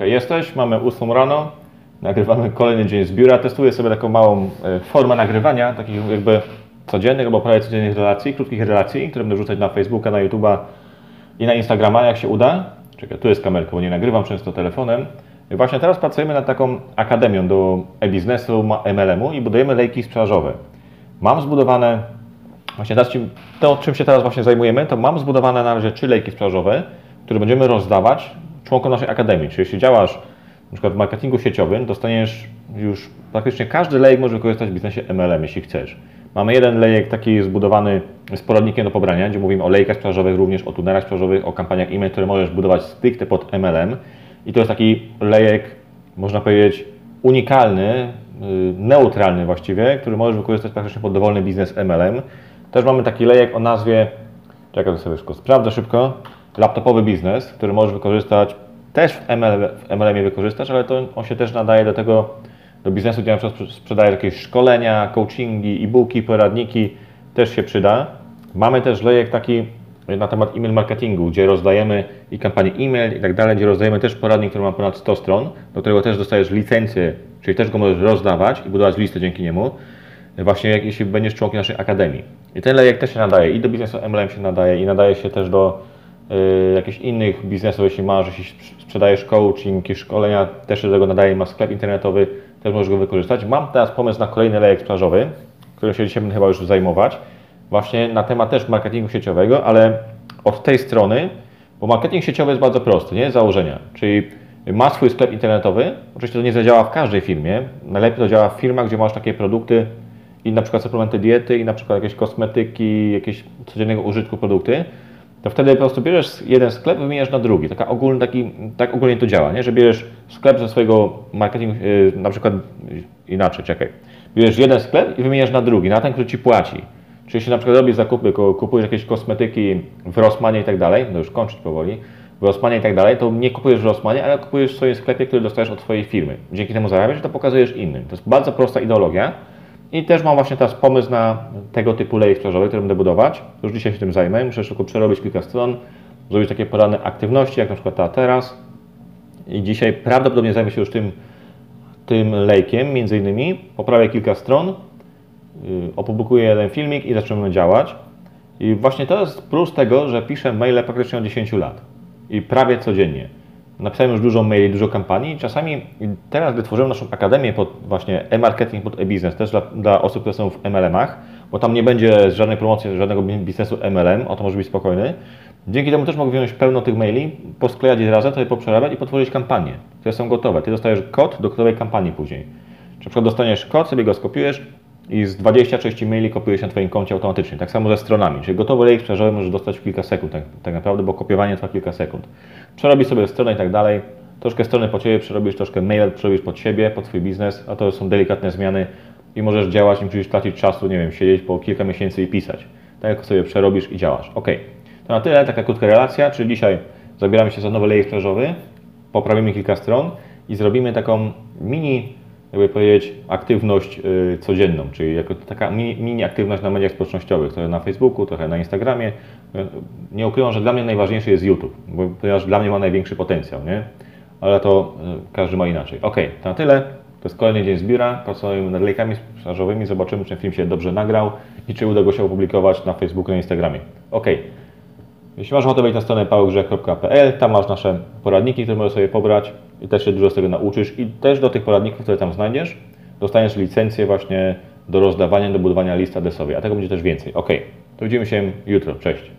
Jesteś, mamy 8 rano, nagrywamy kolejny dzień z biura. Testuję sobie taką małą e, formę nagrywania, takich jakby codziennych albo prawie codziennych relacji, krótkich relacji, które będę wrzucać na Facebooka, na YouTube'a i na Instagrama, jak się uda. Czekaj, tu jest kamerka, bo nie nagrywam często telefonem. I właśnie teraz pracujemy nad taką akademią do e-biznesu, MLM-u i budujemy lejki sprzedażowe. Mam zbudowane, właśnie to czym się teraz właśnie zajmujemy, to mam zbudowane na razie trzy lejki sprzedażowe, które będziemy rozdawać członkom naszej akademii. Czyli jeśli działasz przykład w marketingu sieciowym, dostaniesz już praktycznie każdy lejek może wykorzystać w biznesie MLM, jeśli chcesz. Mamy jeden lejek taki zbudowany z poradnikiem do pobrania, gdzie mówimy o lejkach sprzedażowych, również o tunerach sprzedażowych, o kampaniach e-mail, które możesz budować stricte pod MLM. I to jest taki lejek, można powiedzieć, unikalny, yy, neutralny właściwie, który możesz wykorzystać praktycznie pod dowolny biznes MLM. Też mamy taki lejek o nazwie, czekaj to sobie szybko sprawdzę szybko, laptopowy biznes, który możesz wykorzystać, też w, ML, w MLM-ie wykorzystasz, ale to on się też nadaje do tego, do biznesu, gdzie na przykład sprzedaje jakieś szkolenia, coachingi, e-booki, poradniki, też się przyda. Mamy też lejek taki na temat e-mail marketingu, gdzie rozdajemy i kampanię e-mail i tak dalej, gdzie rozdajemy też poradnik, który ma ponad 100 stron, do którego też dostajesz licencję, czyli też go możesz rozdawać i budować listę dzięki niemu, właśnie jak, jeśli będziesz członkiem naszej akademii. I ten lejek też się nadaje i do biznesu MLM się nadaje i nadaje się też do jakichś innych biznesów, jeśli masz, jeśli sprz- sprzedajesz coaching, jakieś szkolenia, też się do tego nadaje, masz sklep internetowy, też możesz go wykorzystać. Mam teraz pomysł na kolejny lejek sprzedażowy, którym się dzisiaj będę chyba już zajmować, właśnie na temat też marketingu sieciowego, ale od tej strony, bo marketing sieciowy jest bardzo prosty, nie? Założenia, czyli ma swój sklep internetowy, oczywiście to nie zadziała w każdej firmie, najlepiej to działa w firmach, gdzie masz takie produkty i na przykład suplementy diety i na przykład jakieś kosmetyki, jakieś codziennego użytku produkty, to wtedy po prostu bierzesz jeden sklep, wymieniasz na drugi. Taka ogólny, taki, tak ogólnie to działa, nie? że bierzesz sklep ze swojego marketingu, yy, na przykład yy, inaczej, czekaj. Bierzesz jeden sklep i wymieniasz na drugi, na ten, który ci płaci. Czyli jeśli na przykład robisz zakupy, kupujesz jakieś kosmetyki w Rossmanie i tak dalej, no już kończyć powoli, w Rossmanie i tak dalej, to nie kupujesz w Rossmanie, ale kupujesz w swoim sklepie, który dostajesz od swojej firmy. Dzięki temu zarabiasz i to pokazujesz innym. To jest bardzo prosta ideologia. I też mam właśnie teraz pomysł na tego typu lejek sprzedażowy, który będę budować. Już dzisiaj się tym zajmę. Muszę tylko przerobić kilka stron, zrobić takie poranne aktywności, jak na przykład ta teraz. I dzisiaj prawdopodobnie zajmę się już tym, tym lejkiem, między innymi. Poprawię kilka stron, yy, opublikuję jeden filmik i zaczniemy działać. I właśnie to jest plus tego, że piszę maile praktycznie od 10 lat. I prawie codziennie. Napisałem już dużo maili, dużo kampanii czasami teraz, gdy tworzymy naszą akademię pod właśnie e-marketing, pod e-business, też dla, dla osób, które są w MLM-ach, bo tam nie będzie żadnej promocji, żadnego biznesu MLM, o to może być spokojny. Dzięki temu też mogę wziąć pełno tych maili, posklejać je razem, to je poprzerabiać i potworzyć kampanie, które są gotowe. Ty dostajesz kod do gotowej kampanii później. Czy na przykład dostaniesz kod, sobie go skopiujesz i z 26 maili kopiujesz na Twoim koncie automatycznie. Tak samo ze stronami. Czyli gotowy lejek sprzedażowy możesz dostać w kilka sekund tak, tak naprawdę, bo kopiowanie trwa kilka sekund. Przerobisz sobie stronę i tak dalej. Troszkę strony po Ciebie przerobisz, troszkę mail przerobisz pod siebie, pod Twój biznes, a to są delikatne zmiany i możesz działać, nie musisz tracić czasu, nie wiem, siedzieć po kilka miesięcy i pisać. Tak jak sobie przerobisz i działasz. Ok. To na tyle, taka krótka relacja, czyli dzisiaj zabieramy się za nowy lejek sprzedażowy, poprawimy kilka stron i zrobimy taką mini jakby powiedzieć, aktywność y, codzienną, czyli jako taka mini, aktywność na mediach społecznościowych, trochę na Facebooku, trochę na Instagramie. Y, Nie ukrywam, że dla mnie najważniejszy jest YouTube, bo, ponieważ dla mnie ma największy potencjał, nie? Ale to y, każdy ma inaczej. Ok, to na tyle. To jest kolejny dzień z biura, pracujemy nad lejkami sprzedażowymi, zobaczymy, czy ten film się dobrze nagrał i czy uda go się opublikować na Facebooku, na Instagramie. Ok. Jeśli masz ochotę wejść na stronę pałgrzech.pl, tam masz nasze poradniki, które możesz sobie pobrać i też się dużo z tego nauczysz i też do tych poradników, które tam znajdziesz, dostaniesz licencję właśnie do rozdawania, do budowania list adresowej, a tego będzie też więcej. Ok, to widzimy się jutro. Cześć.